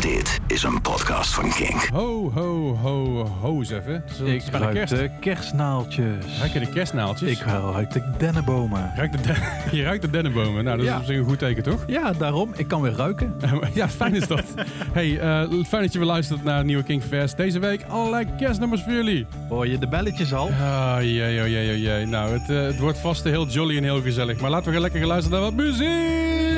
Dit is een podcast van Kink. Ho, ho, ho, ho eens even. Ik ruik kerst. de kerstnaaltjes. Ruik je de kerstnaaltjes? Ik ruik de dennenbomen. Ruik de den- je ruikt de dennenbomen. Nou, dat is op zich een goed teken, toch? Ja, daarom. Ik kan weer ruiken. ja, fijn is dat. hey, eh, fijn dat je weer luistert naar Nieuwe King Fest. Deze week allerlei kerstnummers voor jullie. Hoor je de belletjes al? Ah, jee, oh, jee, oh, jee. Nou, het, eh, het wordt vast heel jolly en heel gezellig. Maar laten we gaan lekker gaan luisteren naar wat muziek.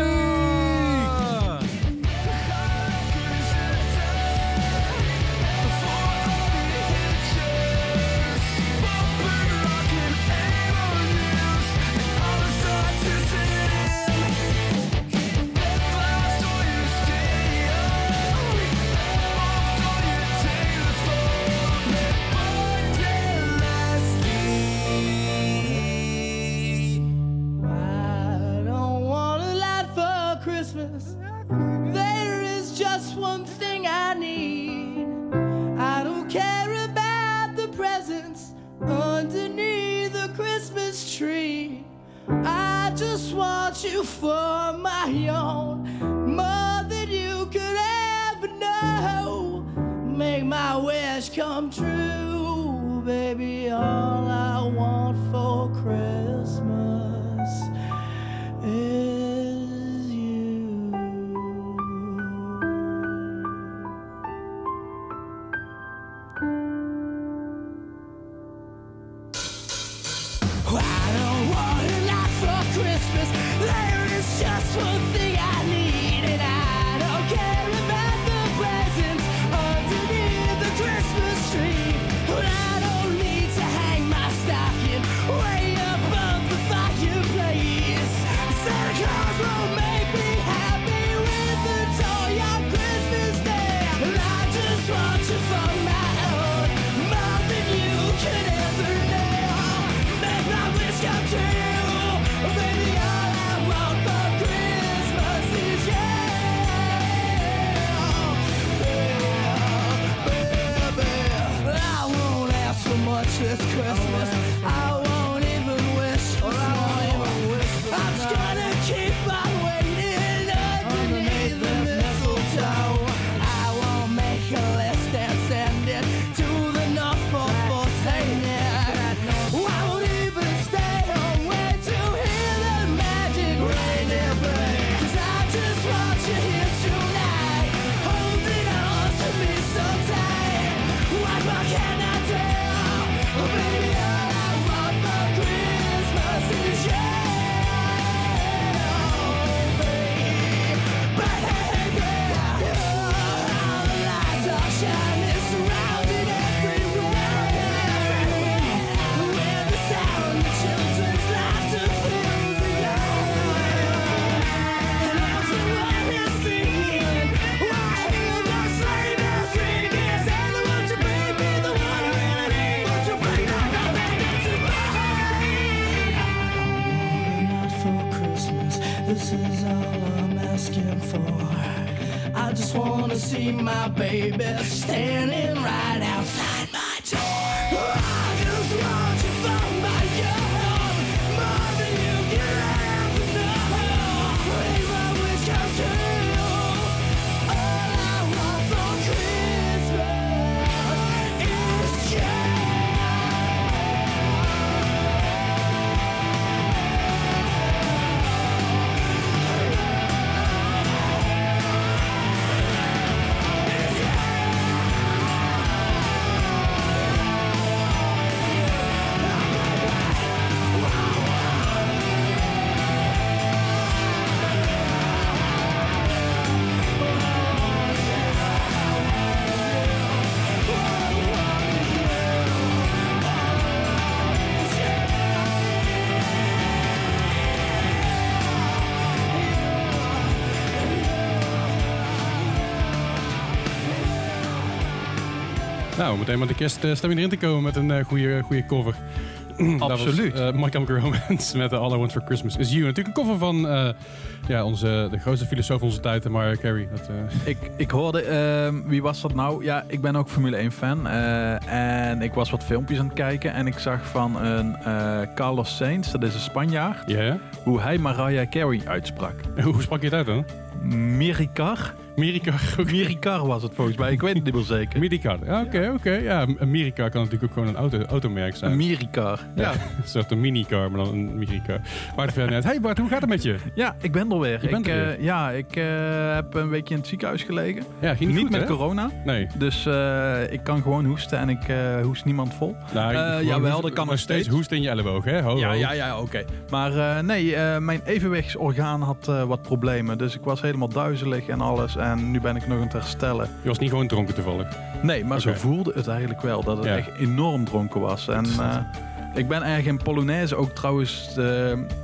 Is just this is all I'm asking for. I just wanna see my baby standing right outside my door. Nou, meteen met de kerststemming erin te komen met een eh, goede, goede cover. Absoluut. Was, eh, My Chemical Romance met eh, All I Want For Christmas Is You. Natuurlijk een cover van ja, onze, de grootste filosoof van onze tijd, Mariah Carey. Dat, Ik, ik hoorde, ehm, wie was dat nou? Ja, ik ben ook Formule 1 fan. en ik was wat filmpjes aan het kijken. En ik zag van een Carlos Sainz, dat is een Spanjaard, ja, ja. hoe hij Mariah Carey uitsprak. Hoe sprak je het uit dan? Miricar. ook. Miricar was het volgens mij. Ik weet het niet meer zeker. Miricar. Ja, Oké, oké. Ja, een kan natuurlijk ook gewoon een auto, automerk zijn. Een Miricar. ja. Ja. Een soort een minicar, maar dan een Miricar. Maar het verder net. Hey Bart, hoe gaat het met je? ja, ik ben er weer. Ik, er eh, ja, ik eh, heb een weekje in het ziekenhuis gelegen. Ja, ging Niet, goed, met hè? corona. Nee. Dus eh, ik kan gewoon hoesten en ik hoest niemand vol. Nou, jawel, dat kan nog steeds. steeds. hoest in je elleboog, hè? Ho, Ja, ho. ja, ja, oké. Maar nee, mijn evenwichtsorgaan had wat problemen. Dus ik was helemaal duizelig en alles. En nu ben ik nog aan het herstellen. Je was niet gewoon dronken toevallig. Nee, maar Oké. zo voelde het eigenlijk wel. Dat het Ja. echt enorm dronken was. En ik ben erg in Polonaise ook trouwens eh,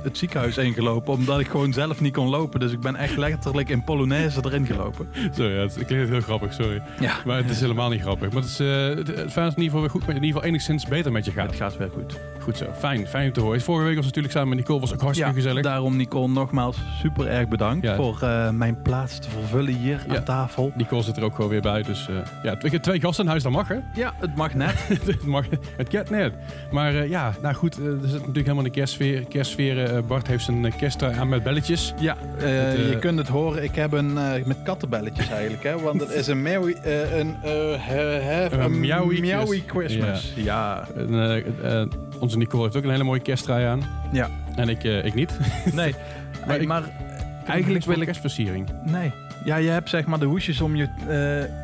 het ziekenhuis ingelopen. Omdat ik gewoon zelf niet kon lopen. Dus ik ben echt letterlijk in Polonaise erin gelopen. Sorry, ja, het klinkt heel grappig, sorry. Ja, Maar het is helemaal niet grappig. Maar het is uh, het, het fijn dat het in ieder geval weer goed, in ieder geval enigszins beter met je gaat. het gaat weer goed. Goed zo. Fijn, fijn om te horen. Vorige week was natuurlijk samen met Nicole was ook hartstikke gezellig. daarom Nicole nogmaals super erg bedankt Ja. voor eh, mijn plaats te vervullen hier Ja. aan tafel. Nicole zit er ook gewoon weer bij. Dus eh, ja, twee, twee gasten in huis, dat mag hè. Ja, het mag net. het mag, het gaat net. Maar eh, ja, nou goed, eh, er zit natuurlijk helemaal de kerstsfeer. kerstsfeer eh, Bart heeft zijn eh, kersttrui aan met belletjes. Ja, je kunt het horen. Ik heb een met kattenbelletjes eigenlijk, hè? Want het is een eh, een, Een een Meowie Meowie Christ- Christmas. Ja. En, onze Nicole heeft ook een hele mooie kersttrui aan. Ja. En ik, ik niet. Nee, Maar nee, ik- maar eigenlijk wil ik. kerstversiering. Nee. Ja, je hebt zeg maar de hoesjes om je.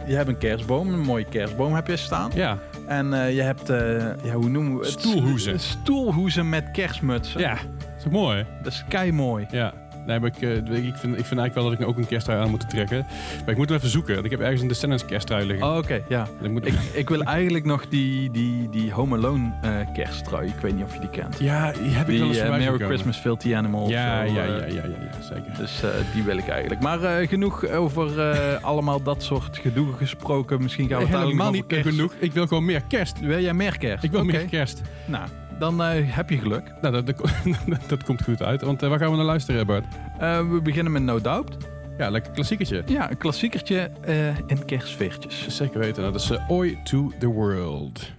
je hebt een kerstboom, een mooie kerstboom heb je staan. Ja, En eh, je hebt, eh, ja, hoe noemen we het? Stoelhoezen. Stoelhoezen met kerstmutsen. ja. Dat is mooi? Dat is kei mooi. Ja. Nee, maar ik, eh, ik, vind, ik vind eigenlijk wel dat ik ook een kersttrui aan moet trekken. Maar ik moet hem even zoeken. want Ik heb ergens een Descendants kersttrui liggen. Oh, Oké, ja. Ik moet, Ik, ik wil eigenlijk nog die, die, die Home Alone kersttrui. Ik weet niet of je die kent. ja, die heb ik wel eens zien Merry. Christmas Filthy Animal. of Ja, ja, ja, ja, ja, ja, zeker. Dus die wil ik eigenlijk. Maar genoeg over allemaal dat soort gedoe gesproken. Misschien gaan we het Helemaal niet over genoeg. Ik wil gewoon meer kerst. kerst. Wil jij meer kerst? Ik wil meer kerst. Nou, dan eh, heb je geluk. Nou, dat, dat, dat komt goed uit. Want eh, waar gaan we naar luisteren, Bart? Eh, we beginnen met No Doubt. Ja, lekker klassiekertje. Ja, een klassiekertje in kerstveertjes. Zeker weten. Dat is Oi to the World.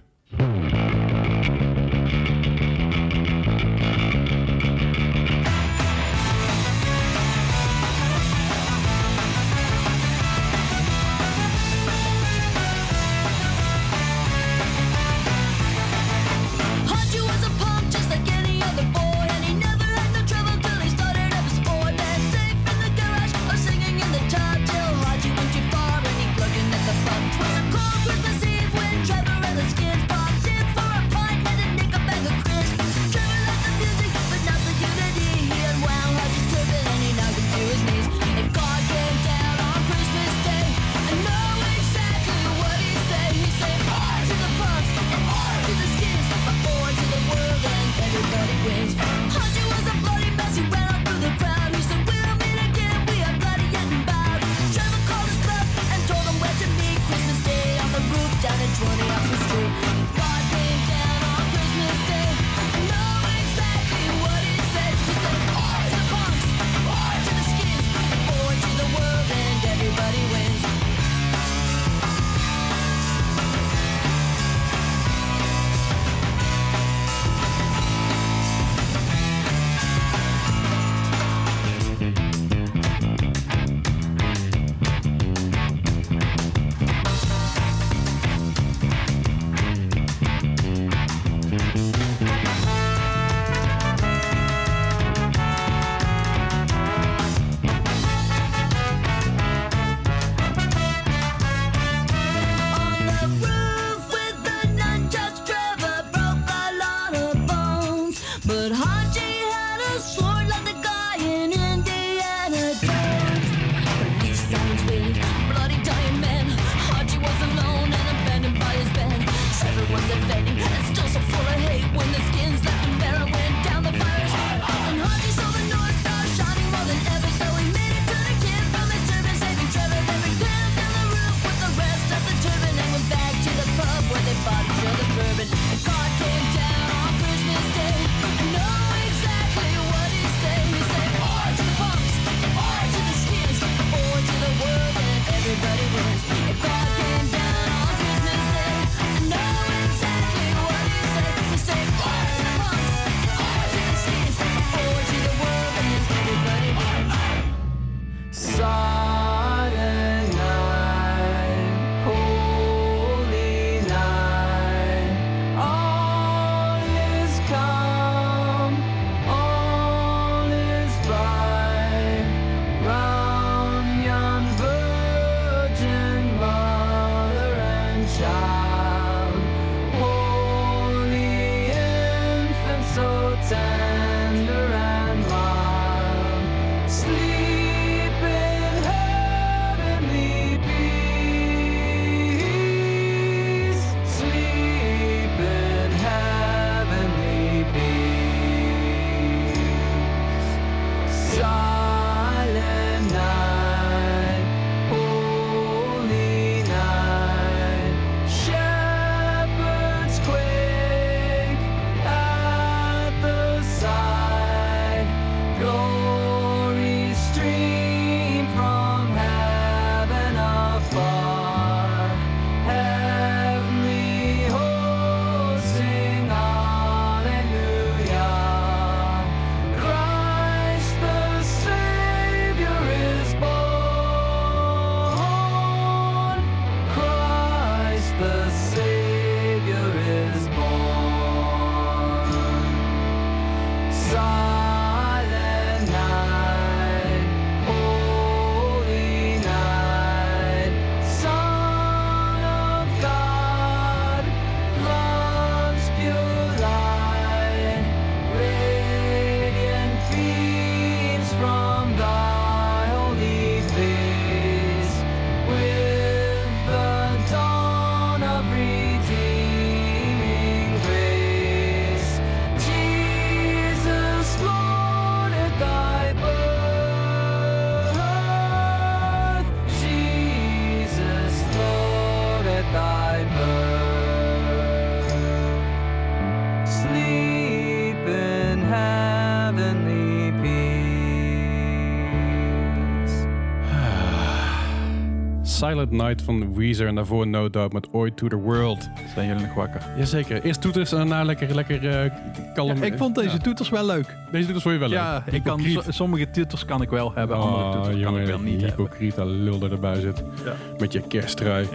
Silent Night van Weezer. En daarvoor No Doubt met Oi to the World. Zijn jullie nog wakker? Jazeker. Eerst toeters en daarna lekker, lekker eh, kalm. Ja, ik vond deze Ja. toeters wel leuk. Deze toeters vond je wel ja, leuk. ik kan, sommige titels kan ik wel hebben, andere Oh, titels kan jongen, ik wel niet hebben. hypocriet, dat lul er erbij zit. Ja. Met je kersttrui.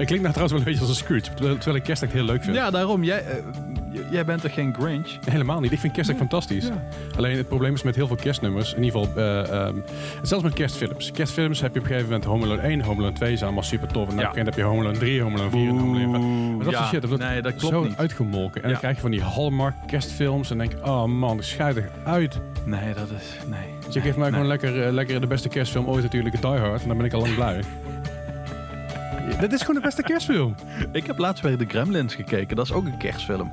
het klinkt nou trouwens wel een beetje als een Scrooge. Terwijl, ik kerst echt heel leuk vind. Ja, daarom. Jij, eh, jij bent toch geen Grinch? Helemaal niet. Ik vind kerst echt fantastisch. Ja. Alleen het probleem is met heel veel kerstnummers. In ieder geval, eh, ehm, zelfs met kerstfilms. Kerstfilms heb je op een gegeven moment Home Alone 1, Home Alone 2 zijn allemaal super tof. En dan Ja. heb je Home Alone 3, Home Alone 4 en Home Alone 5. Maar dat ja, soort shit, dat wordt nee, dat klopt zo niet. uitgemolken. En Ja. dan krijg je van die Hallmark kerstfilms. En denk ik, oh man, dat schijt er uit. Nee, dat is... Nee. Dus je geeft mij Nee. gewoon lekker, eh, lekker de beste kerstfilm ooit natuurlijk, Die Hard. En dan ben ik al lang blij. Dit is gewoon de beste kerstfilm. Ik heb laatst weer de Gremlins gekeken. Dat is ook een kerstfilm.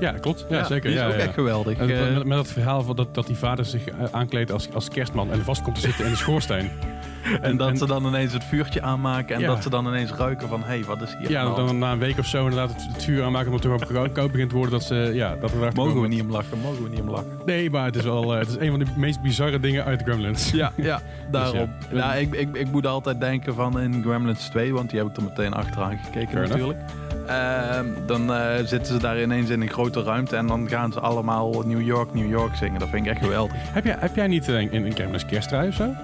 Ja, klopt. Ja, zeker. Die is ja, ook echt geweldig. En Eh, met, met dat verhaal van dat, dat die vader zich eh, aankleedt als, als kerstman en vast komt te zitten in de schoorsteen. en dat ze dan ineens het vuurtje aanmaken. En Ja. dat ze dan ineens ruiken van... Hé, hey, wat is hier Ja, dan na een week of zo inderdaad het, het vuur aanmaken omdat het toch op koud begint te worden. Dat ze, ja, dat we Mogen we niet om lachen, mogen we niet om lachen. Nee, maar het is wel eh, het is een van de meest bizarre dingen uit Gremlins. Ja, ja daarom. ja. ja, ik, ik, ik moet altijd denken van in Gremlins 2, want die heb ik er meteen achteraan gekeken Fair natuurlijk. Ehm, dan eh, zitten ze daar ineens in een grote ruimte en dan gaan ze allemaal New York, New York zingen. Dat vind ik echt geweldig. Heb, jij, heb jij niet in een Gremlins kersttrui of zo?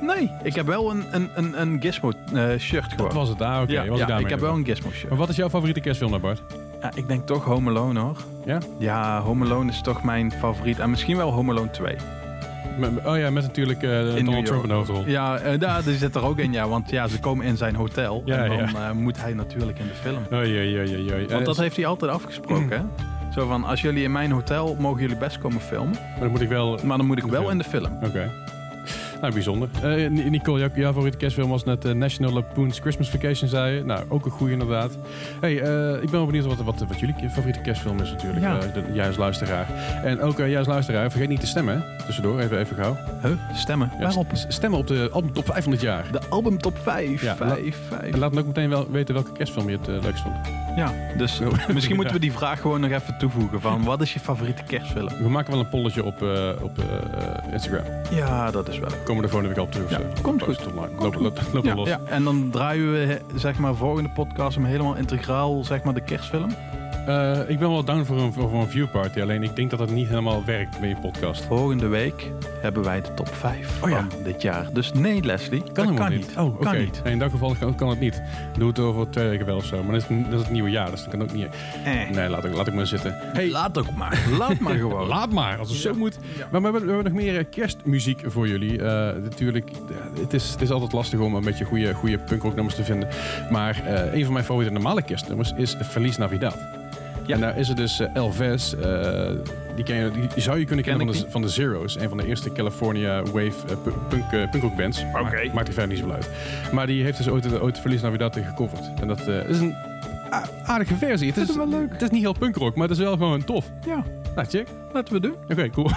Nee, ik heb wel een, een, een, een Gizmo eh, shirt gewoon. Dat was het daar, oké. ja, ja, ik heb wel een Gizmo shirt. Maar wat is jouw favoriete kerstfilm dan, Bart? Ja, ik denk toch Home Alone hoor. Ja? Ja, Home Alone is toch mijn favoriet. En misschien wel Home Alone 2. Met- oh ja, met natuurlijk eh, New Donald. Trump in de hoofdrol. Ja, eh, daar die zit er ook in, ja. Want ja, ze komen in zijn hotel. Ja, en dan ja. eh, moet hij natuurlijk in de film. Oei, oei, oei, oei. Want dat heeft hij altijd afgesproken, hè? Zo van, als jullie in mijn hotel, mogen jullie best komen filmen. Maar dan moet ik wel... Maar dan moet ik wel film. in de film. Oké. Nou, bijzonder. Eh, Ni- Nicole, jouw, jouw favoriete kerstfilm was net eh, National Lampoon's Christmas Vacation, zei je. Nou, ook een goeie inderdaad. hey, eh, ik ben wel benieuwd wat, wat, wat jullie favoriete kerstfilm is natuurlijk. Ja. de, jij als luisteraar. En ook jij als luisteraar, vergeet niet te stemmen. hè. Tussendoor, even, even gauw. Huh? Stemmen? Ja, Waarop? Stemmen op de album top 5 van dit jaar. De album top 5. Ja, 5, 5. En laat me ook meteen wel weten welke kerstfilm je het leukst vond. Ja, dus misschien moeten we die vraag gewoon nog even toevoegen. Van, wat is je favoriete kerstfilm? We maken wel een polletje op, eh, op eh, Instagram. Ja, dat is wel. Komen we de volgende week al terug. Ja, eh, komt goed. Online. Komt Loop, goed. loop, loop maar Ja, los. ja, en dan draaien we zeg maar volgende podcast hem helemaal integraal zeg maar de kerstfilm. Eh, ik ben wel down voor een, voor een viewparty. Alleen ik denk dat het niet helemaal werkt met je podcast. Volgende week hebben wij de top 5 Oh ja. van dit jaar. Dus nee Leslie, dat kan niet. Oh, oké. Kan niet. Nee, in dat geval kan, kan het niet. Doe het over twee weken wel of zo. Maar dat is, dat is het nieuwe jaar, dus dat kan ook niet. Eh. Nee, laat ik, laat ik maar zitten. Hey, Laat ook maar. Laat maar gewoon. Laat maar, als het zo moet. Ja. Maar we hebben, we hebben nog meer eh, kerstmuziek voor jullie. Eh, natuurlijk, het is, het is altijd lastig om een beetje goede, goede punkrocknummers te vinden. Maar een van mijn favoriete normale kerstnummers is Feliz Navidad. Ja. En daar is er dus eh, Elvis. eh, die, ken je, die zou je kunnen Ken kennen van de, van de Zeros. Een van de eerste California Wave pu- punk, punkrock bands. Oké. Maakt, maakt er verder niet zoveel uit. Maar die heeft dus ooit, ooit Feliz Navidad gecoverd. En dat is een aardige versie. Het is, het wel leuk. Het is niet heel punkrock, maar het is wel gewoon tof. Ja, Nou, check. laten we doen. Oké, cool.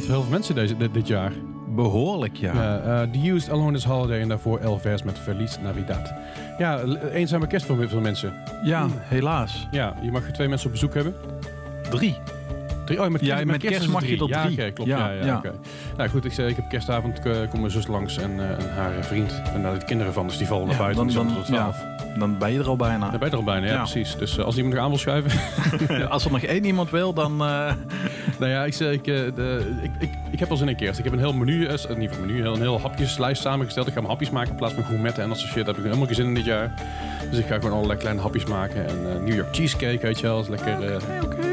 Geldt voor heel veel mensen deze, dit, dit jaar. Behoorlijk, ja. Ja, eh, The Used, Alone This Holiday en daarvoor Elvers met Feliz Navidad. Ja, eenzame kerst voor veel mensen. Ja, helaas. Ja, je mag er twee mensen op bezoek hebben. Drie. Drie, oh, met, Ja, kerst, met kerst is het mag je Ja, drie. oké, klopt. Ja, Ja, ja, ja. oké. Nou goed, ik, zei, ik heb kerstavond, eh, komt mijn zus langs en, eh, en haar vriend. En daar de kinderen van, dus die vallen naar Ja, buiten. dan, om dan, tot ja, 12. Dan ben je er al bijna. Daar ben je er al bijna, ja, Ja. precies. Dus eh, als iemand nog aan wil schuiven. Als er nog één iemand wil, dan... eh, nou ja, ik, ik, eh, de, ik, ik, ik heb al zin in kerst. Ik heb een heel menu, eh, s- niet van menu, een heel hapjeslijst samengesteld. Ik ga mijn hapjes maken in plaats van gourmetten en dat soort shit. Daar heb ik helemaal geen zin in dit jaar. Dus ik ga gewoon allerlei kleine hapjes maken. En New York cheesecake, weet je wel. Dat is lekker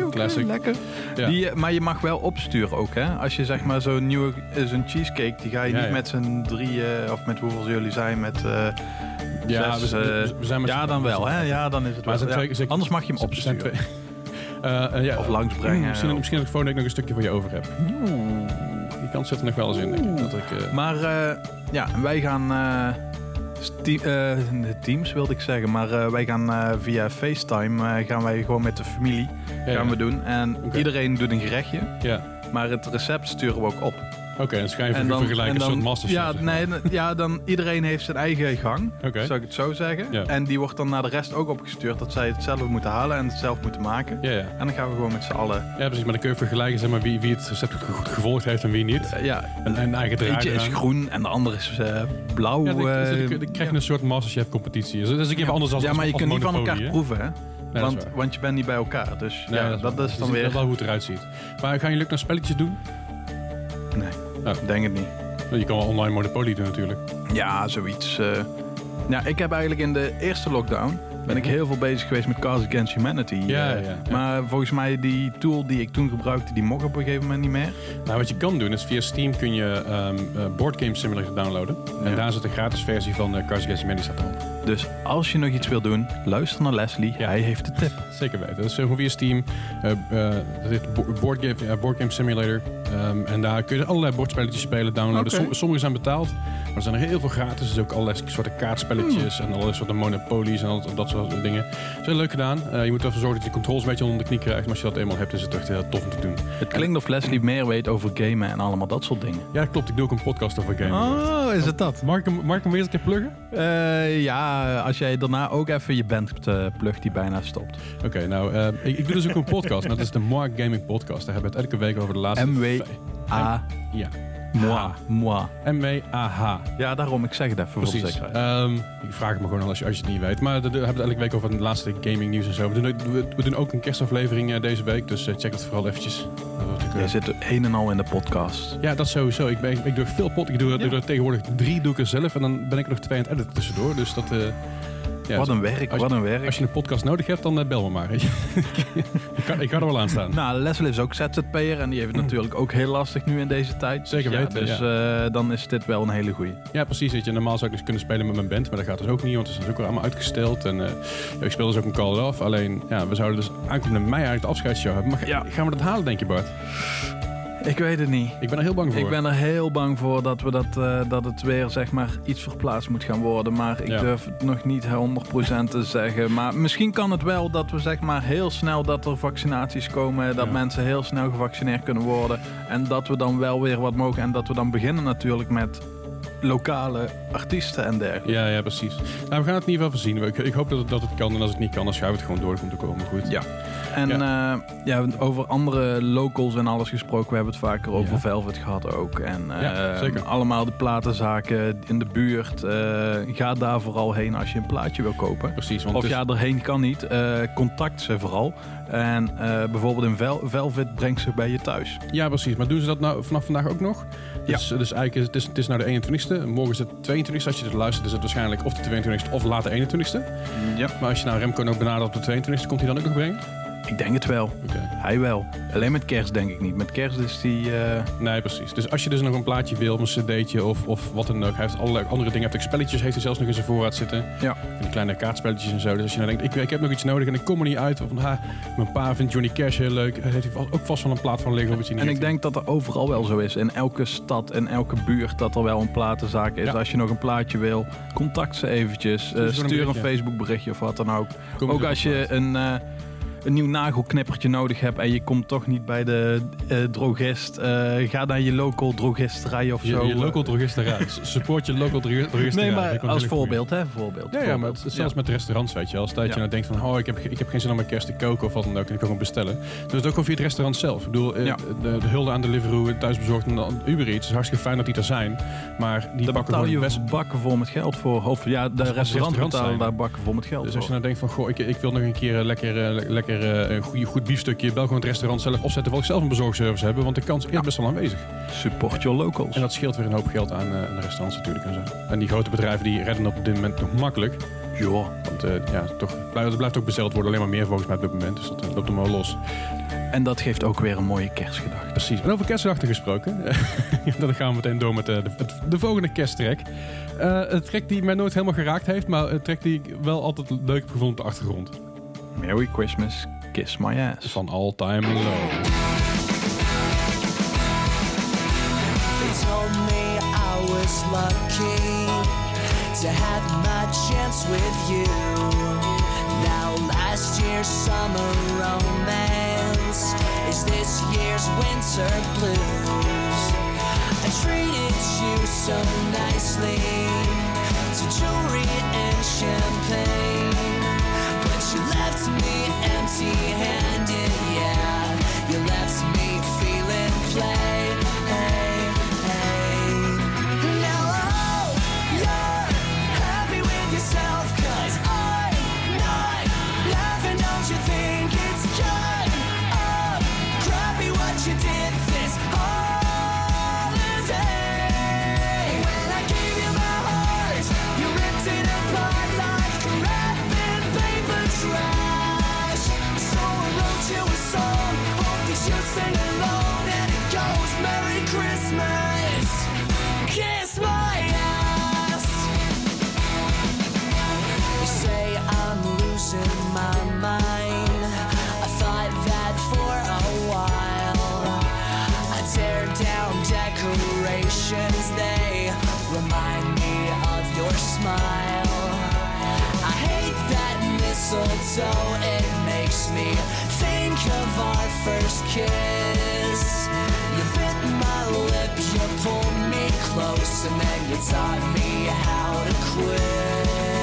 classic. lekker. Ja. Die, maar je mag wel opsturen ook, hè? Als je zeg maar zo'n nieuwe zo'n cheesecake, die ga je Ja, niet ja. met z'n drieën, of met hoeveel jullie zijn, met... Ja, zes, we, eh, we- zijn met ja, dan wel, hè? Ja, dan is het Maar wel. er ja. Anders mag je hem opsturen. twee- Eh, eh, ja, Of langsbrengen. Misschien, of- misschien dat ik volgende week nog een stukje voor je over heb. Die kans zit er nog wel eens in, denk ik. Dat ik eh, Maar eh, ja, wij gaan... eh, eh, teams wilde ik zeggen, maar eh, wij gaan eh, via FaceTime eh, gaan wij gewoon met de familie ja, gaan ja. we doen. En iedereen doet een gerechtje, Ja, maar het recept sturen we ook op. oké. dan ga je even vergelijken een soort masterchef. ja, nee, ja, dan iedereen heeft zijn eigen gang, Oké. zou ik het zo zeggen. Ja. En die wordt dan naar de rest ook opgestuurd dat zij het zelf moeten halen en het zelf moeten maken. Ja, ja. En dan gaan we gewoon met z'n allen. ja, precies. Maar dan kun je vergelijken zeg maar, wie, wie het recept goed gevolgd heeft en wie niet. eh, ja, En, en eigen draai eentje is groen en de andere is eh, blauw. Ja, dan, dan, eh, dan krijg je een soort masterchef competitie. Dus dat is een keer anders als ja, maar je kunt niet van elkaar proeven, hè? Nee, dat is want, want je bent niet bij elkaar. Dus Nee, ja, dat, is Je dan ziet weer... wel hoe het eruit ziet. Maar gaan jullie ook nog spelletjes doen? Nee, Oh. denk het niet. Je kan wel online Monopoly doen natuurlijk. Ja, zoiets. eh. ja, ik heb eigenlijk in de eerste lockdown ben ik heel veel bezig geweest met Cards Against Humanity. Ja, eh. ja, ja. Maar volgens mij die tool die ik toen gebruikte, die mocht op een gegeven moment niet meer. Nou, wat je kan doen is via Steam kun je ehm eh, Board Game Simulator downloaden. En daar zit een gratis versie van uh, Cards Against Humanity staat erop. Dus als je nog iets wil doen, luister naar Leslie. Ja. Hij heeft de tip. Zeker weten. Dat is gewoon via Steam. Bo- Board Game, Board Game Simulator. Ehm, en daar kun je allerlei bordspelletjes spelen, downloaden. Som- sommige zijn betaald, maar er zijn er heel veel gratis. Dus ook allerlei soorten kaartspelletjes en allerlei soorten monopolies en al dat, dat soort dingen. Dat is heel leuk gedaan. Eh, je moet ervoor zorgen dat je de controls een beetje onder de knie krijgt. Maar als je dat eenmaal hebt, is het echt heel tof om te doen. Het klinkt of Leslie meer weet over gamen en allemaal dat soort dingen. Ja, dat klopt. Ik doe ook een podcast over gaming. Oh, is het dat? Mag ik hem, hem weer eens een keer pluggen? Eh, ja, als jij daarna ook even je band uh, plugt die bijna stopt. Oké, nou, eh, ik, ik doe dus ook een podcast. Dat is de Moi Gaming Podcast. Daar hebben we het elke week over de laatste... MW. A. Ja. Moi. Moi. M-W-A-H. Ja, daarom. Ik zeg het even voor de Precies. zekerheid. Ehm, ik vraag het me gewoon al als je, als je het niet weet. Maar we hebben het elke week over de laatste gaming nieuws en zo. We doen, ook- we, we doen ook een kerstaflevering eh, deze week. Dus eh, check het vooral eventjes. Dat wordt ook, eh, Je zit een en al in de podcast. Ja, dat sowieso. Ik, ben, ik doe veel pot. Ik doe, er- Ja. doe er tegenwoordig drie doe ik er zelf. En dan ben ik er nog twee aan het editen tussendoor. Dus dat... eh, ja, wat een werk, wat een werk. Als je een podcast nodig hebt, dan eh, bel me maar. ik, ga, ik ga er wel aan staan. Nou, Leslie is ook ZZP'er en die heeft het natuurlijk ook heel lastig nu in deze tijd. Zeker Ja, weten, Dus eh, dan is dit wel een hele goeie. Ja, precies. Weet je. Normaal zou ik dus kunnen spelen met mijn band, maar dat gaat dus ook niet, want het is dus ook weer allemaal uitgesteld. En eh, ik speel dus ook een Call Off. Alleen, ja, we zouden dus aankomende mei eigenlijk de afscheidsshow hebben. Maar ga- gaan we dat halen, denk je, Bart? Ik weet het niet. Ik ben er heel bang voor. Ik ben er heel bang voor dat, we dat, eh, dat het weer zeg maar, iets verplaatst moet gaan worden. Maar ik Ja. durf het nog niet 100% te zeggen. Maar misschien kan het wel dat we zeg maar, heel snel dat er vaccinaties komen. Dat Ja. mensen heel snel gevaccineerd kunnen worden. En dat we dan wel weer wat mogen. En dat we dan beginnen natuurlijk met lokale artiesten en dergelijke. Ja, ja, precies. Nou, we gaan het in ieder geval voorzien. Ik, ik hoop dat het, dat het kan. En als het niet kan, dan schuiven we het gewoon door. Komt ook allemaal goed. Ja. En ja. ja, over andere locals en alles gesproken. We hebben het vaker over Ja. Velvet gehad ook. En Ja, eh, zeker. allemaal de platenzaken in de buurt. eh, ga daar vooral heen als je een plaatje wil kopen. Precies. Want Of is- ja, erheen kan niet. eh, contact ze vooral. En eh, bijvoorbeeld in Vel Velvet brengt ze bij je thuis. ja, precies. Maar doen ze dat nou vanaf vandaag ook nog? Dus, dus eigenlijk is het, is, het is nou de 21ste. Morgen is het 22ste. Als je dit luistert, is het waarschijnlijk of de 22ste of later 21ste. Ja. Maar als je nou Remco ook benadert op de 22ste, komt hij dan ook nog brengen? Ik denk het wel. Hij wel. Alleen met kerst denk ik niet. Met kerst is die... eh, Nee, precies. Dus als je dus nog een plaatje wil, een cd'tje of, of wat dan ook. Hij heeft allerlei andere dingen. Hij heeft ook spelletjes, heeft hij zelfs nog in zijn voorraad zitten. Ja. Die kleine kaartspelletjes en zo. Dus als je nou denkt, ik, ik heb nog iets nodig en ik kom er niet uit. Of van, ha, mijn pa vindt Johnny Cash heel leuk. Hij heeft ook vast van een plaat van niet En ik heeft. denk dat er overal wel zo is. In elke stad en elke buurt dat er wel een platenzaak is. Ja. Als je nog een plaatje wil, contact ze eventjes. Eh, Stuur gewoon een. Facebook berichtje of wat dan ook. Ook als je een, eh, een nieuw nagelknippertje nodig hebt en je komt toch niet bij de eh, drogist. eh, ga naar je local drogisterij of Je, zo. je local drogisterij. Support je local drogi- drogisterij. Nee, maar als voorbeeld, hè? Voorbeeld. Ja, ja, maar het zelfs met restaurants, weet je wel. Stel dat je nou denkt van, oh, ik heb, ik heb geen zin om mijn kerst te koken of wat dan ook. En ik kan gewoon bestellen. Dus ook gewoon via het restaurant zelf. Ik bedoel, eh, Ja. de, de hulde aan Deliveroo, thuisbezorgd en Uber Eats. Het is hartstikke fijn dat die er zijn. Maar die Daar gewoon je best... bakken vol met geld voor. Of ja, de als restaurant betalen daar bakken vol met geld Dus als je voor. nou denkt van, goh, ik, ik wil nog een keer eh, lekker, eh, le- lekker eh, een goede, goed biefstukje. Bel gewoon het restaurant zelf opzetten. Wil ik zelf een bezorgservice hebben. Want de kans is best wel aanwezig. Support your locals. En dat scheelt weer een hoop geld aan, eh, aan de restaurants natuurlijk en zo. En die grote bedrijven die redden op dit moment nog makkelijk. Ja. Want eh, ja, toch, blijft- er blijft ook besteld worden. Alleen maar meer volgens mij op dit moment. Dus dat loopt hem wel los. En dat geeft ook weer een mooie kerstgedachte. Precies. En over kerstgedachten gesproken. dan gaan we meteen door met de, het- de volgende kersttrack. Eh een track die mij nooit helemaal geraakt heeft. Maar een track die ik wel altijd leuk heb gevonden op de achtergrond. Merry Christmas, kiss my ass. Van All Time Low. They told me I was lucky to have my chance with you. Now last year's summer romance is this year's winter blues. I treated you so nicely to jewelry and champagne, but you left me empty-handed. Yeah, you left me feeling play. mistletoe, it makes me think of our first kiss. You bit my lip, you pulled me close, and then you taught me how to quit.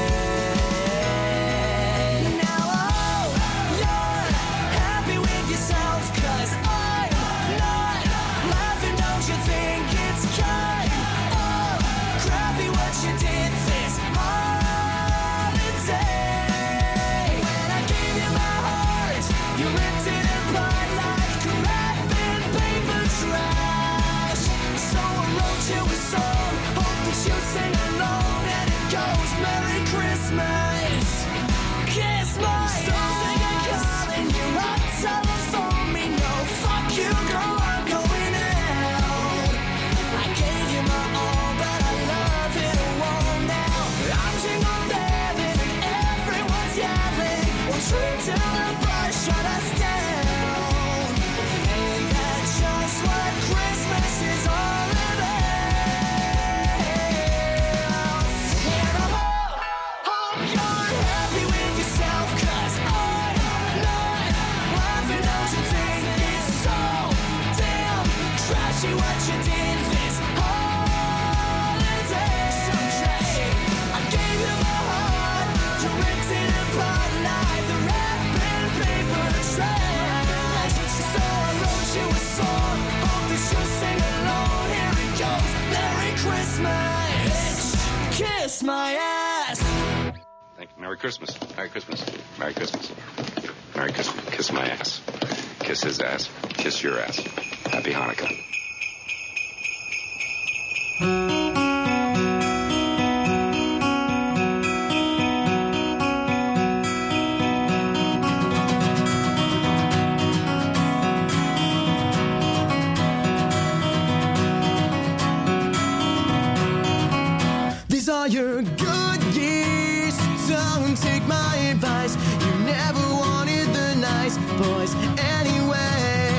all your good years. Don't take my advice. You never wanted the nice boys anyway.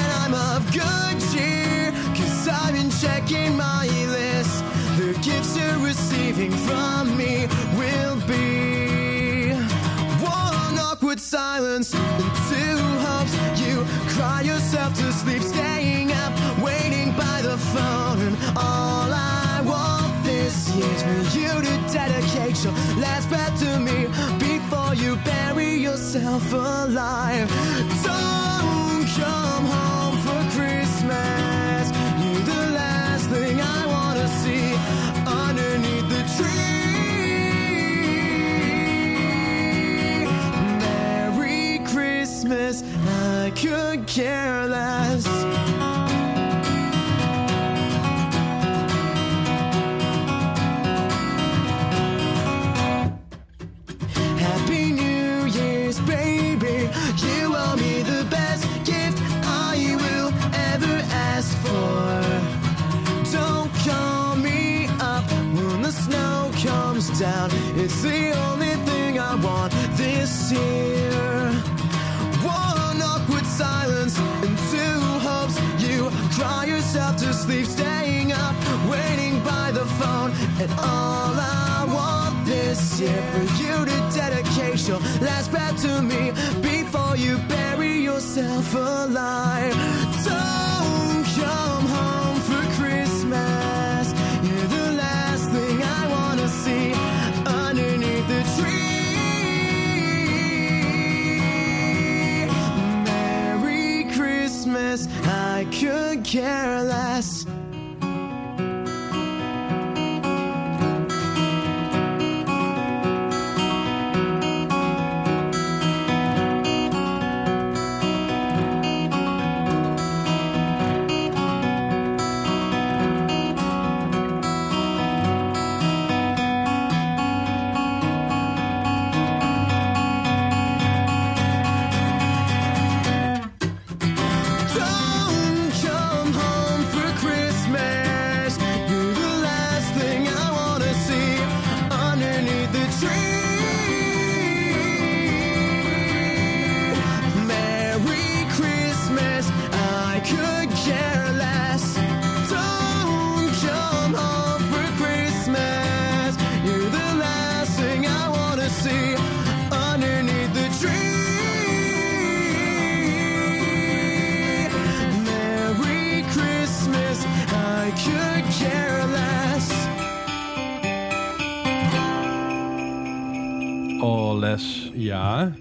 And I'm of good cheer, cause I've been checking my list. The gifts you're receiving from me will be one awkward silence and two hopes. You cry yourself to sleep. yourself alive. Don't come home for Christmas. You're the last thing I wanna see underneath the tree. Merry Christmas, I could care less. And all I want this year for you to dedicate your last breath to me before you bury yourself alive.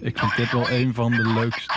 Ik vind dit wel een van de leukste.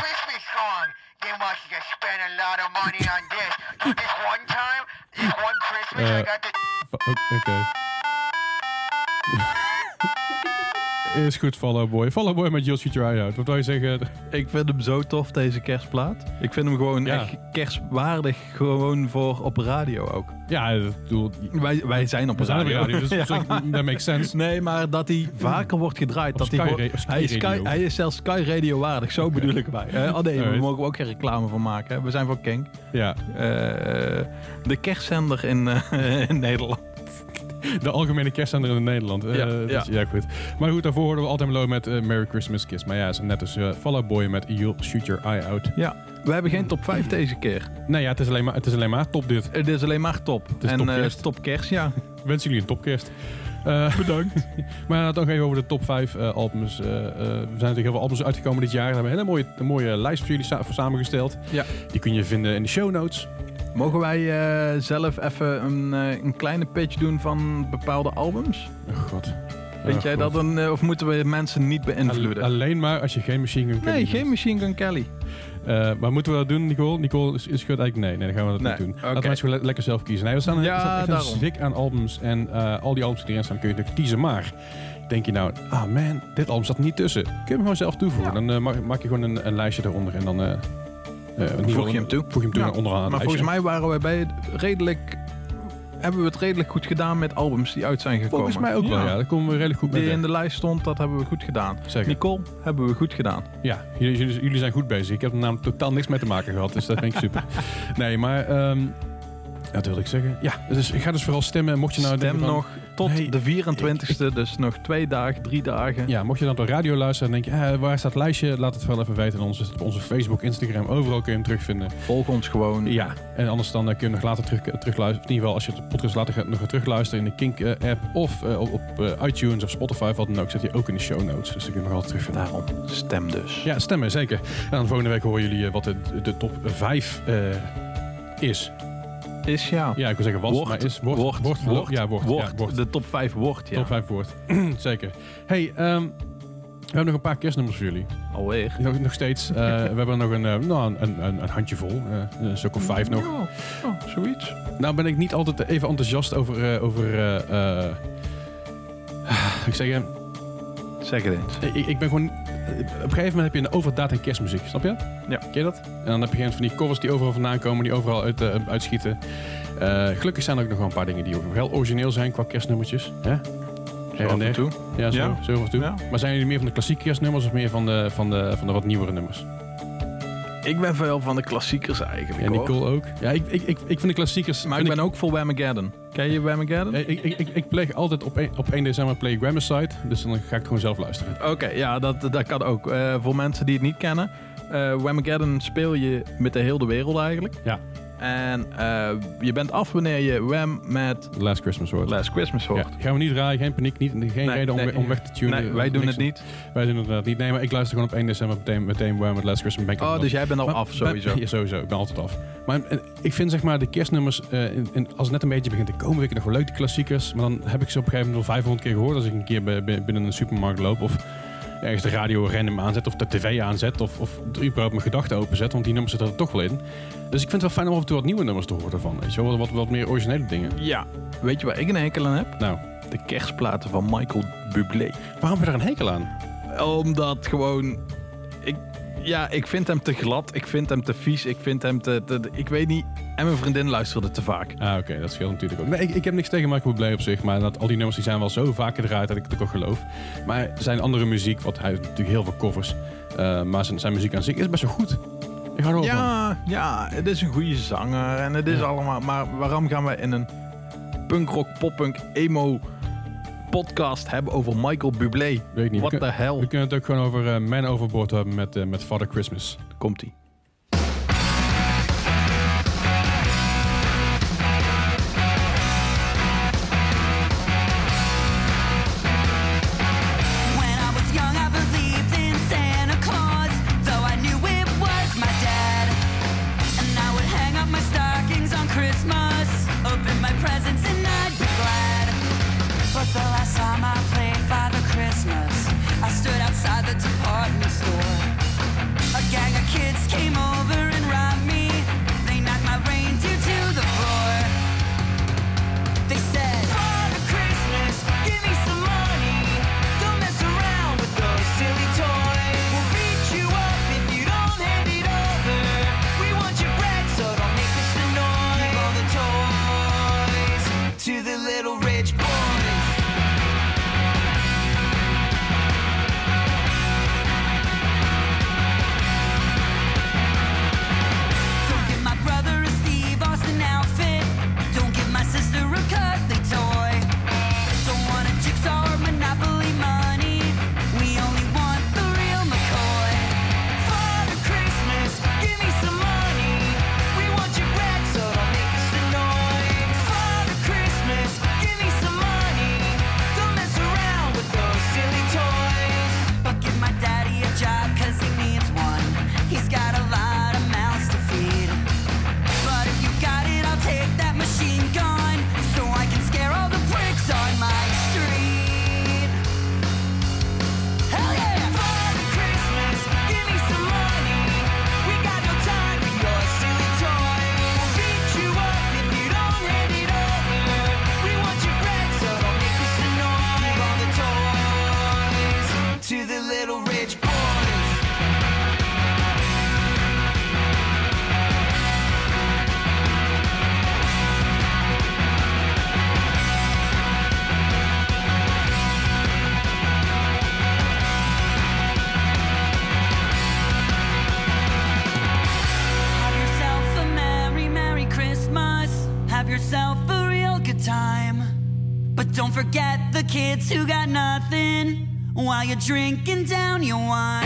Is goed, Follow Boy. Follow Boy met You'll Shoot Your Eye Out. Wat wil je zeggen? Ik vind hem zo tof, deze kerstplaat. Ik vind hem gewoon Ja. echt kerstwaardig. Gewoon voor op radio ook. Ja, bedoel, Wij, wij zijn op we zijn op de radio. dus Ja. op zich, that makes sense. Nee, maar dat hij vaker wordt gedraaid. Op dat hij, gewoon- hij, is Sky, hij is zelfs Sky Radio waardig. Zo bedoel ik erbij. Eh, oh nee, we mogen ook geen reclame van maken. hè. We zijn van Kenk. Ja, Eh, de kerstzender in, eh, in Nederland. de algemene kerstzender in Nederland. Eh, Ja, dus, ja. goed. Maar goed, daarvoor hoorden we altijd Mellow met eh, Merry Christmas Kiss. Maar ja, ze net dus uh, Follow Boy met You'll Shoot Your Eye Out. Ja, we hebben geen top 5 deze keer. Nee, ja, het is alleen maar, het is alleen maar top dit. Het is alleen maar top. is en top eh, kerst. top kerst, ja. Wensen jullie een topkerst. Eh, Bedankt. maar dan nog even over de top 5 eh, albums. Eh, eh, er zijn natuurlijk heel veel albums uitgekomen dit jaar. Daar hebben we een hele mooie, een mooie lijst voor jullie sa- voor samengesteld. Ja. Die kun je vinden in de show notes. Mogen wij eh, zelf even een, eh, een kleine pitch doen van bepaalde albums? Oh god. Weet Oh, jij god. dat dan, eh, of moeten we mensen niet beïnvloeden? Alleen maar als je geen Machine Gun Kelly nee, geen Machine Gun Kelly. Eh, maar moeten we dat doen, Nicole? Nicole is, is eigenlijk nee. Nee, dan gaan we dat Nee, niet doen. oké. Laten gewoon le- lekker zelf kiezen. Nee, we staan, Ja, een zwik aan albums. En al die albums die erin staan kun je natuurlijk kiezen. Maar denk je nou, ah man, dit album zat niet tussen. Kun je hem gewoon zelf toevoegen. Dan maak, maak je gewoon een, een lijstje eronder. En dan eh, geval je hem toe. Voeg je hem toe Ja, onderaan Maar lijstje. volgens mij waren we bij het redelijk... Hebben we het redelijk goed gedaan met albums die uit zijn gekomen. Volgens mij ook wel, ja. Daar komen we redelijk goed mee Die in de lijst stond, dat hebben we goed gedaan. Zeker. Nicole, hebben we goed gedaan. Ja, jullie, zijn goed bezig. Ik heb er namelijk totaal niks mee te maken gehad. Dus dat vind ik super. Nee, maar... ehm ja, wat wilde ik zeggen? Ja, dus ik ga dus vooral stemmen. Mocht je nou Stem denken van- nog tot nee, de 24ste, dus nog twee dagen, drie dagen. Ja, mocht je dan door radio luisteren en denk je, eh, waar staat het lijstje? Laat het vooral even weten. En ons, op onze Facebook, Instagram, overal kun je hem terugvinden. Volg ons gewoon. Ja, en anders dan eh, kun je hem nog later terug, terugluisteren. In ieder geval, als je de podcast later gaat, nog terugluisteren in de Kink-app of eh, op, op eh, iTunes of Spotify, wat dan ook, zet je ook in de show notes. Dus dan kun je nog altijd terugvinden. Daarom, stem dus. Ja, stemmen, zeker. En dan volgende week horen jullie eh, wat de, de top 5 is. Is ja. Ja, ik wil zeggen was, Wordt, maar is. Wordt, wordt, wordt, wordt, ja, wordt. wordt. Ja, wordt. De top 5 wordt, ja. Top 5 wordt. zeker. Hey, ehm, we hebben nog een paar kerstnummers voor jullie. Alweer. Nog, nog steeds. eh, we hebben nog een, eh, nou, een, een, een handjevol. eh een stuk of vijf nog. Oh, oh, zoiets. Nou ben ik niet altijd even enthousiast over... eh, over eh, eh, ik zeg, Zeg het eens. ik, ik ben gewoon... Op een gegeven moment heb je een overdaad aan kerstmuziek. Snap je? Ja. Ken je dat? En dan heb je van die covers die overal vandaan komen. Die overal uit, eh, uitschieten. Eh, gelukkig zijn er ook nog wel een paar dingen die ook heel origineel zijn qua kerstnummertjes. Hè? Her en en der. toe. Ja, zo, Ja. zo af en toe. Ja. Maar zijn jullie meer van de klassieke kerstnummers of meer van de, van de, van de wat nieuwere nummers? Ik ben veel van de klassiekers eigenlijk. Hoor. Nicole ook. Ja, ik, ik, ik, ik vind de klassiekers... Maar ik ben ook voor Whamageddon. Ken je Whamageddon? Ik, ik, ik, ik pleeg altijd op 1, op 1 december play Grammar Dus dan ga ik het gewoon zelf luisteren. Oké, ja, dat, dat kan ook. Eh, voor mensen die het niet kennen. eh Whamageddon speel je met de hele wereld eigenlijk. Ja. En eh, je bent af wanneer je Wham met Last Christmas hoort. Last Christmas hoort. Ja, gaan we niet draaien, geen paniek, niet, geen Nee, reden om, nee. om weg te tunen. Nee, wij doen het niet. Wij doen het inderdaad niet. Nee, maar ik luister gewoon op 1 december meteen, meteen Wham met Last Christmas. Ben ik Oh, dus wel- jij bent al Maar- af sowieso. Ja, sowieso. Ik ben altijd af. Maar eh, ik vind zeg maar de kerstnummers, eh, in, in- als het net een beetje begint te komen, vind ik nog wel leuk, klassiekers. Maar dan heb ik ze op een gegeven moment al 500 keer gehoord als ik een keer bij- bij- binnen een supermarkt loop. Of ergens de radio random aanzet of de tv aanzet. Of, of überhaupt mijn gedachten openzet, want die nummers zitten er toch wel in. Dus ik vind het wel fijn om af en toe wat nieuwe nummers te horen van. Weet je wel, wat, wat meer originele dingen. Ja. Weet je waar ik een hekel aan heb? Nou, De kerstplaten van Michael Bublé. waarom heb je daar een hekel aan? Omdat gewoon... Ja, ik vind hem te glad. Ik vind hem te vies. Ik vind hem te... te- ik weet niet. En mijn vriendin luisterde te vaak. Ah, oké, dat scheelt natuurlijk ook. Nee, ik, ik heb niks tegen Michael Bublé op zich, maar dat, al die nummers die zijn wel zo vaak gedraaid dat ik het ook geloof. Maar zijn andere muziek, want hij heeft natuurlijk heel veel covers. eh, maar zijn, zijn muziek aan zich is best wel goed. Ik hou er wel van. Ja, ja, het is een goede zanger en het is Ja. allemaal... Maar waarom gaan we in een punkrock, poppunk, emo podcast hebben over Michael Bublé? Weet ik niet. What the hell? we kunnen het ook gewoon over eh, Man Overboard hebben met, eh, met Father Christmas. Komt-ie. Drinking down your wine.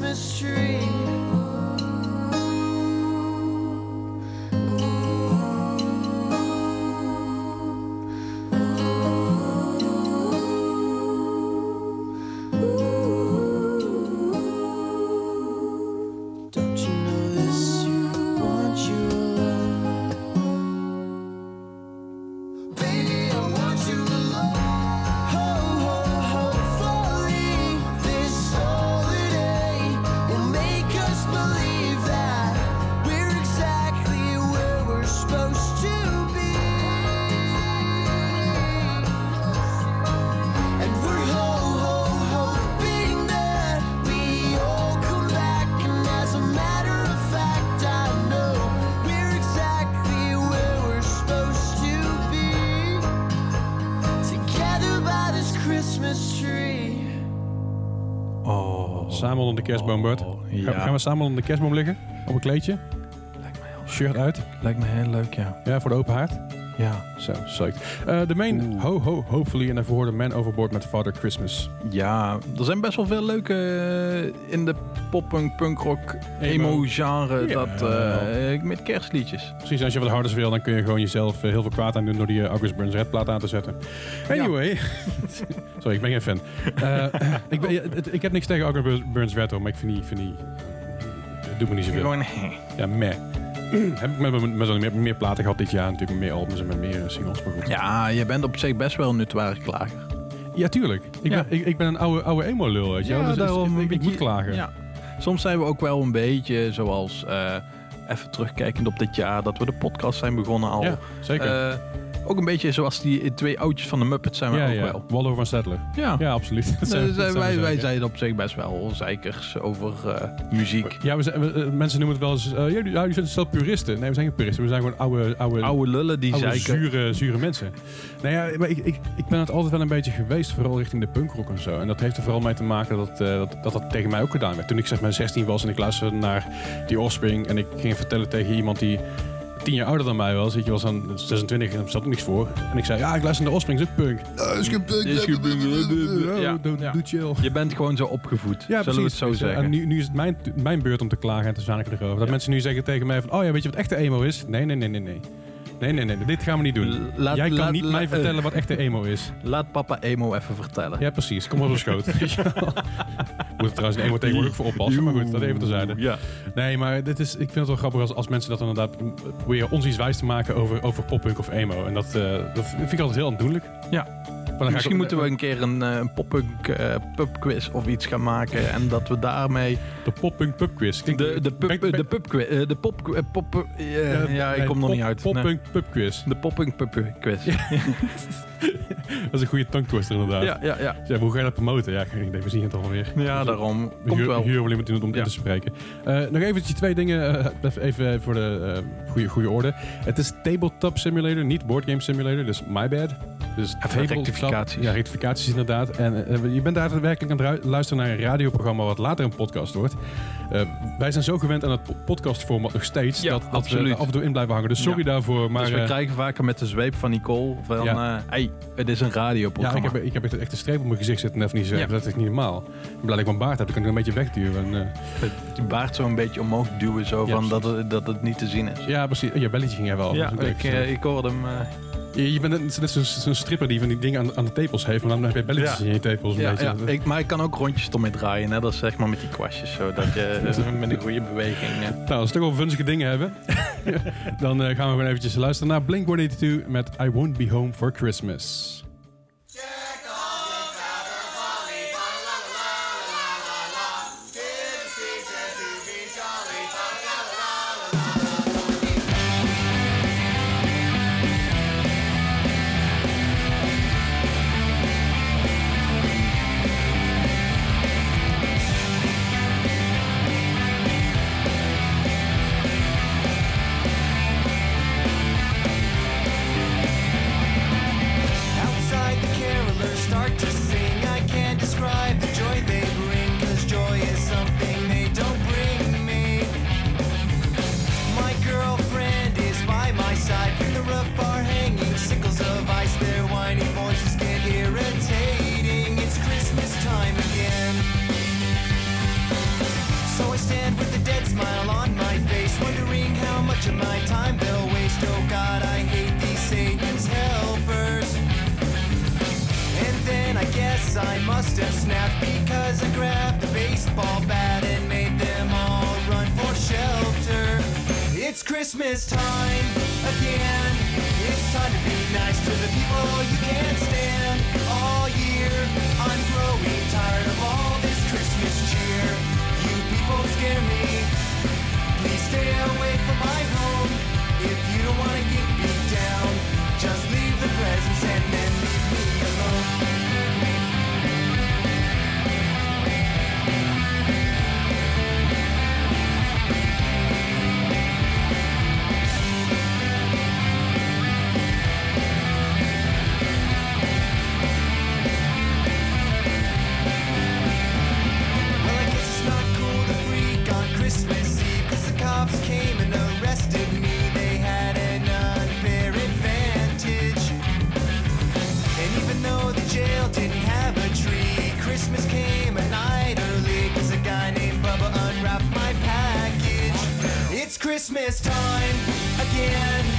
Christmas tree. Samen onder de kerstboom, Bart. Oh, Gaan- ja. Gaan we samen onder de kerstboom liggen? Op een kleedje? Lijkt mij, heel, Shirt uit? lijkt me heel leuk, ja. Ja, voor de open haard? Ja. Zo, psyched. Eh, de main, Oeh. ho ho, hopefully. En daarvoor hoorde Man Overboard met Father Christmas. Ja, er zijn best wel veel leuke eh, in de pop-punk, punkrock, emo-genre. Ja. Dat, eh, met kerstliedjes. Precies, als je wat harders wil, dan kun je gewoon jezelf eh, heel veel kwaad aan doen door die eh, August Burns Red plaat aan te zetten. Anyway. Sorry, ik ben geen fan. Ik, ben, ik heb niks tegen August Burns Red hoor, maar ik vind die, vind die doet me niet zoveel. Gewoon, Ja, meh. heb ik met, met, meer, platen gehad dit jaar, natuurlijk met meer albums en met meer singles, maar goed. ja, je bent op zich best wel een nutware klager. Ja, tuurlijk. Ik, Ja. Ben, ik, ik ben een oude, oude emo-lul, weet je wel. Dus daarom ik, ik moet klagen. Ja. Soms zijn we ook wel een beetje zoals, eh, even terugkijkend op dit jaar, dat we de podcast zijn begonnen al. Ja, zeker. Ook een beetje zoals die twee oudjes van de Muppets zijn we ja, ook ja. wel. Waldo van Stedtler. Ja. Ja, absoluut. Dat zijn- dat zijn we wij, wij zijn op zich best wel zeikers over eh, muziek. Ja, we zijn, we- eh, mensen noemen het wel eens... eh, jullie, jullie zijn stel puristen. Nee, we zijn geen puristen. We zijn gewoon oude, oude, Oude lullen die oude zure, zure mensen. Nou ja, maar ik, ik, ik ben het altijd wel een beetje geweest, vooral richting de punkrock en zo. En dat heeft er vooral mee te maken dat, dat, dat dat tegen mij ook gedaan werd. Toen ik zeg maar 16 was en ik luisterde naar die Offspring en ik ging vertellen tegen iemand die tien jaar ouder dan mij was, je, was dan 26 en daar zat niks voor. En ik zei, ja, ik luister naar de Offspring, is ook punk. Ja, doe, chill. Je bent gewoon zo opgevoed, Ja, zullen we het zo precies. zeggen. En nu, nu is het mijn, mijn beurt om te klagen en te zaniken erover. Dat Ja. mensen nu zeggen tegen mij van, oh ja, weet je wat echte emo is? Nee, nee, nee, nee, nee. Nee, nee, nee, dit gaan we niet doen. Laat- Jij kan laat- niet laat- mij vertellen wat echte emo is. Laat papa emo even vertellen. Ja, precies. Kom op mijn schoot. Moet er trouwens een emo tegenwoordig voor oppassen. Maar goed, dat even terzijde. Ja. Nee, maar dit is, ik vind het wel grappig als, als mensen dat inderdaad proberen ons iets wijs te maken over, over poppunk of emo. En dat, eh, dat vind ik altijd heel aandoenlijk. Ja. Dan ik Misschien moeten we een keer een, eh, een pop-punk eh, pubquiz of iets gaan maken. En dat we daarmee De poppunk pubquiz. Klinkt- de, de, pub, de pubquiz... de pop... pop eh, Ja, ja, ik nee, kom er pop- niet uit. Nee. Poppunk pubquiz. De poppunk pubquiz. Ja, Dat is een goede tongue twister inderdaad. ja, ja. ja. Hoe ga je dat promoten? Ja, geen idee. We zien het alweer. Ja, daarom. Komt huur, wel. huren wel iemand in om in te spreken. Eh, nog eventjes twee dingen. even- voor de goede, goede orde. Het is Tabletop Simulator, niet Board Game Simulator. Dus my bad. Dus rectificaties. Ja, rectificaties inderdaad. En eh, je bent daadwerkelijk aan het luisteren naar een radioprogramma wat later een podcast wordt. Eh, wij zijn zo gewend aan het po- podcastformat nog steeds. Ja, dat, dat we er af en toe in blijven hangen. Dus sorry Ja. daarvoor. Maar, dus we eh, krijgen vaker met de zweep van Nicole van... Ja. eh hey, het is een ja, radioprogramma. ik heb, ik heb echt een streep op mijn gezicht zitten. Even niet zo. Ja. Dat is niet normaal. Ik ben blij dat ik mijn baard heb. Dan kan ik een beetje wegduwen. En, eh, Die baard zo een beetje omhoog duwen, zo Ja, van dat het, dat het niet te zien is. ja, precies. Je belletje ging er wel. Ja, ik, eh, ik hoorde hem... Je, je bent net, net zo'n stripper die van die dingen aan, aan de tepels heeft, maar dan heb je belletjes Ja. in je tepels. Een ja, beetje. ja. Ik, maar ik kan ook rondjes ermee draaien, net als zeg maar met die kwastjes. Zo, dat je met een goede beweging... Nou, als we toch over vunzige dingen hebben, dan eh, gaan we gewoon eventjes luisteren naar Blink-182 met I Won't Be Home for Christmas. Christmas time again. It's time to be nice to the people you can't stand all year. I'm growing tired of all this Christmas cheer. You people scare me. Please stay away from my home. Christmas time again.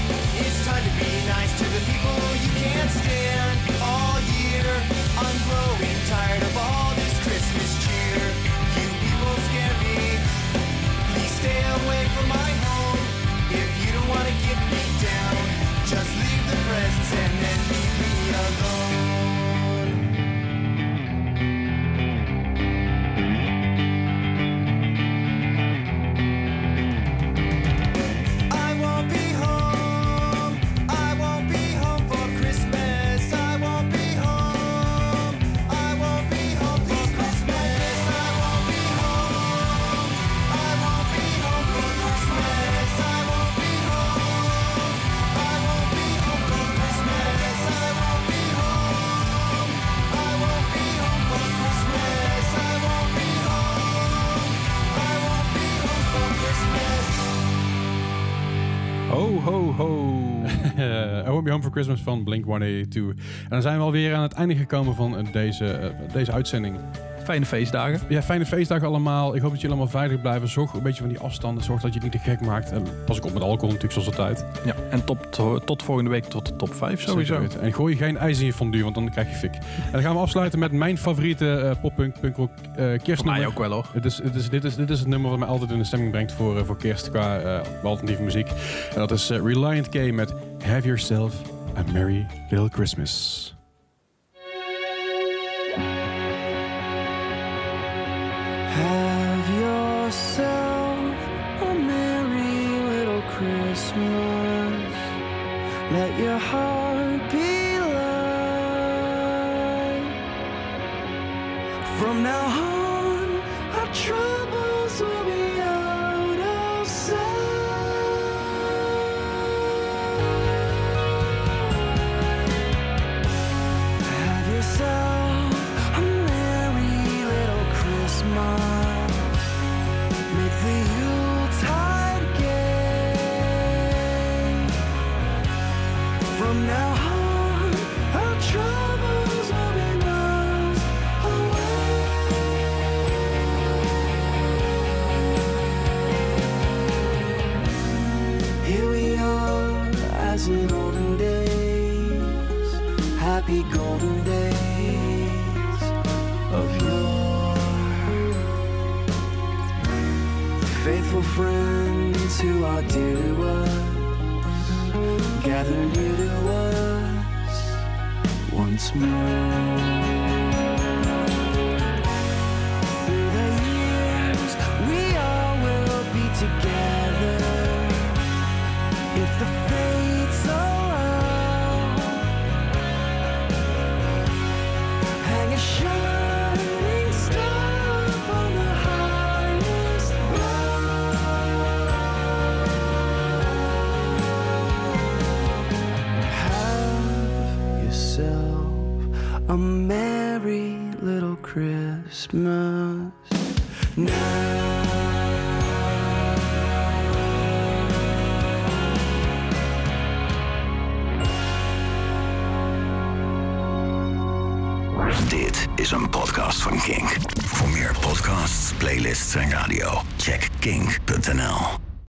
For Christmas van Blink-182. En dan zijn we alweer aan het einde gekomen van eh, deze, eh, deze uitzending. Fijne feestdagen. Ja, fijne feestdagen allemaal. Ik hoop dat jullie allemaal veilig blijven. Zorg een beetje van die afstanden. Zorg dat je het niet te gek maakt. En pas ik op met alcohol natuurlijk, zoals altijd. Ja, en top, tot volgende week tot de top 5 sowieso. En gooi geen ijs in je fondue, want dan krijg je fik. En dan gaan we afsluiten met mijn favoriete eh poppunk punkrock Voor kerstnummer. mij ook wel hoor. Het is, het is, dit, is, dit is het nummer wat mij altijd in de stemming brengt voor, voor kerst qua alternatieve muziek. En dat is Reliant K met Have Yourself a Merry Little Christmas.